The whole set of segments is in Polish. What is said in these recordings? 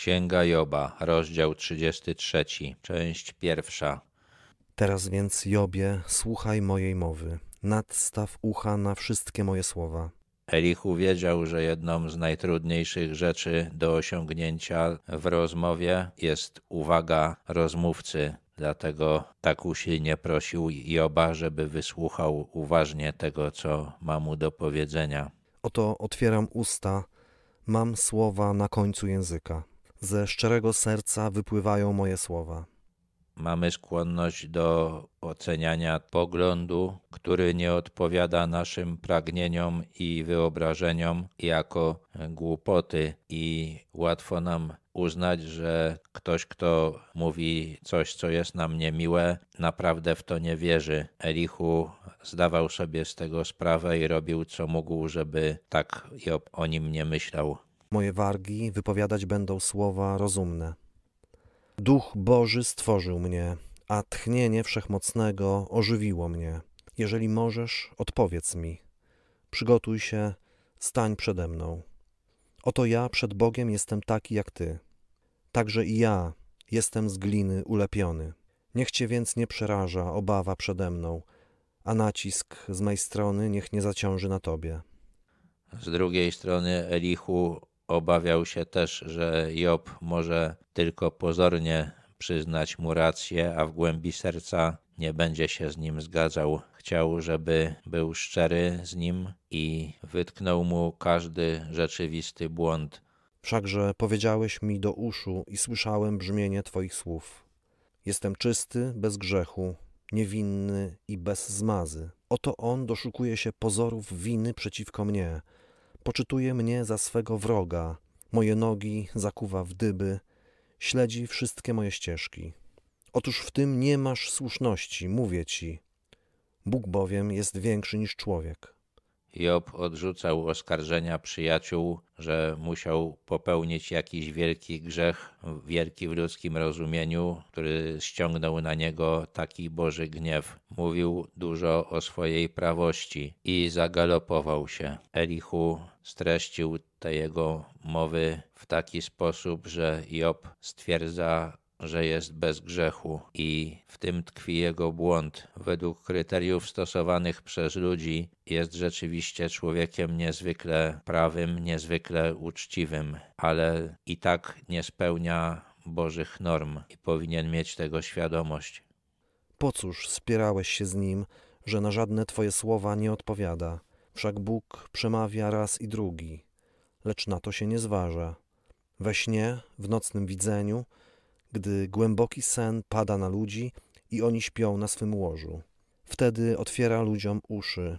Księga Joba, rozdział 33, część pierwsza. Teraz więc, Jobie, słuchaj mojej mowy. Nadstaw ucha na wszystkie moje słowa. Elichu wiedział, że jedną z najtrudniejszych rzeczy do osiągnięcia w rozmowie jest uwaga rozmówcy. Dlatego tak usilnie prosił Joba, żeby wysłuchał uważnie tego, co ma mu do powiedzenia. Oto otwieram usta, mam słowa na końcu języka. Ze szczerego serca wypływają moje słowa. Mamy skłonność do oceniania poglądu, który nie odpowiada naszym pragnieniom i wyobrażeniom jako głupoty, i łatwo nam uznać, że ktoś, kto mówi coś, co jest nam niemiłe, naprawdę w to nie wierzy. Elichu zdawał sobie z tego sprawę i robił co mógł, żeby tak Job o nim nie myślał. Moje wargi wypowiadać będą słowa rozumne. Duch Boży stworzył mnie, a tchnienie wszechmocnego ożywiło mnie. Jeżeli możesz, odpowiedz mi. Przygotuj się, stań przede mną. Oto ja przed Bogiem jestem taki jak ty. Także i ja jestem z gliny ulepiony. Niech cię więc nie przeraża obawa przede mną, a nacisk z mej strony niech nie zaciąży na tobie. Z drugiej strony Elichu obawiał się też, że Job może tylko pozornie przyznać mu rację, a w głębi serca nie będzie się z nim zgadzał. Chciał, żeby był szczery z nim i wytknął mu każdy rzeczywisty błąd. Wszakże powiedziałeś mi do uszu i słyszałem brzmienie Twoich słów. Jestem czysty, bez grzechu, niewinny i bez zmazy. Oto on doszukuje się pozorów winy przeciwko mnie. Poczytuje mnie za swego wroga, moje nogi zakuwa w dyby, śledzi wszystkie moje ścieżki. Otóż w tym nie masz słuszności, mówię ci. Bóg bowiem jest większy niż człowiek. Job odrzucał oskarżenia przyjaciół, że musiał popełnić jakiś wielki grzech, wielki w ludzkim rozumieniu, który ściągnął na niego taki Boży gniew. Mówił dużo o swojej prawości i zagalopował się. Elichu streścił te jego mowy w taki sposób, że Job stwierdza, że jest bez grzechu i w tym tkwi jego błąd. Według kryteriów stosowanych przez ludzi jest rzeczywiście człowiekiem niezwykle prawym, niezwykle uczciwym, ale i tak nie spełnia Bożych norm i powinien mieć tego świadomość. Po cóż spierałeś się z nim, że na żadne twoje słowa nie odpowiada? Wszak Bóg przemawia raz i drugi, lecz na to się nie zważa. We śnie, w nocnym widzeniu, gdy głęboki sen pada na ludzi i oni śpią na swym łożu. Wtedy otwiera ludziom uszy,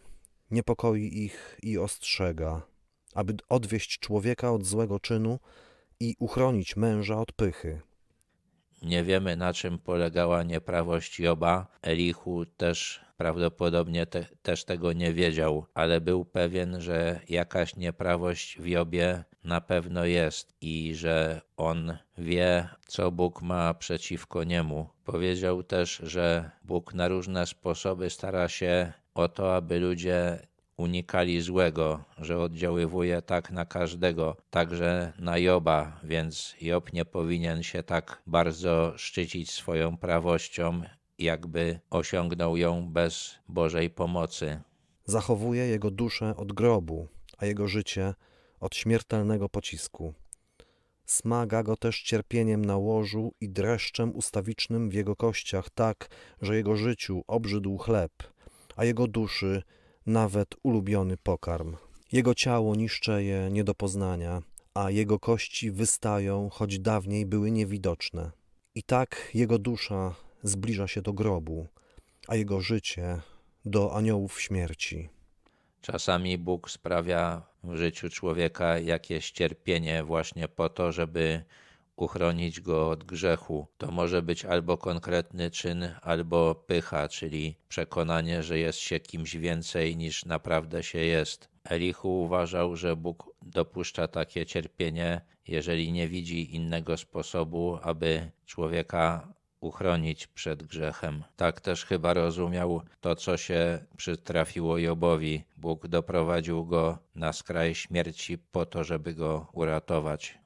niepokoi ich i ostrzega, aby odwieść człowieka od złego czynu i uchronić męża od pychy. Nie wiemy, na czym polegała nieprawość Joba. Elichu też prawdopodobnie te, też tego nie wiedział, ale był pewien, że jakaś nieprawość w Jobie na pewno jest i że on wie, co Bóg ma przeciwko niemu. Powiedział też, że Bóg na różne sposoby stara się o to, aby ludzie unikali złego, że oddziaływuje tak na każdego, także na Joba, więc Job nie powinien się tak bardzo szczycić swoją prawością, jakby osiągnął ją bez Bożej pomocy. Zachowuje jego duszę od grobu, a jego życie od śmiertelnego pocisku. Smaga go też cierpieniem na łożu i dreszczem ustawicznym w jego kościach, tak, że jego życiu obrzydł chleb, a jego duszy nawet ulubiony pokarm. Jego ciało niszczeje nie do poznania, a jego kości wystają, choć dawniej były niewidoczne. I tak jego dusza zbliża się do grobu, a jego życie do aniołów śmierci. Czasami Bóg sprawia w życiu człowieka jakieś cierpienie właśnie po to, żeby uchronić go od grzechu. To może być albo konkretny czyn, albo pycha, czyli przekonanie, że jest się kimś więcej niż naprawdę się jest. Elichu uważał, że Bóg dopuszcza takie cierpienie, jeżeli nie widzi innego sposobu, aby człowieka uchronić przed grzechem. Tak też chyba rozumiał to, co się przytrafiło Jobowi. Bóg doprowadził go na skraj śmierci po to, żeby go uratować.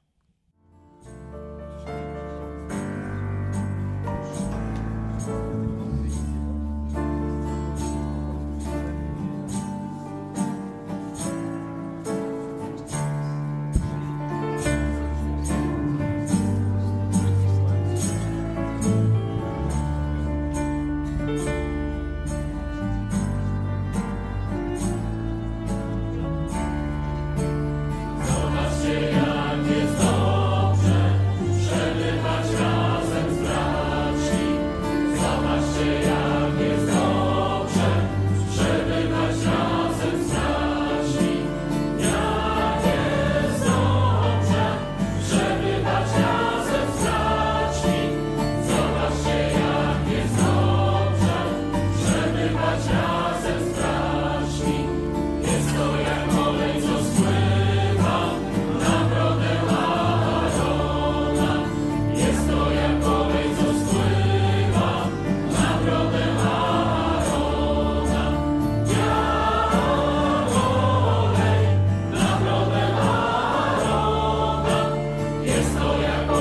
Stoja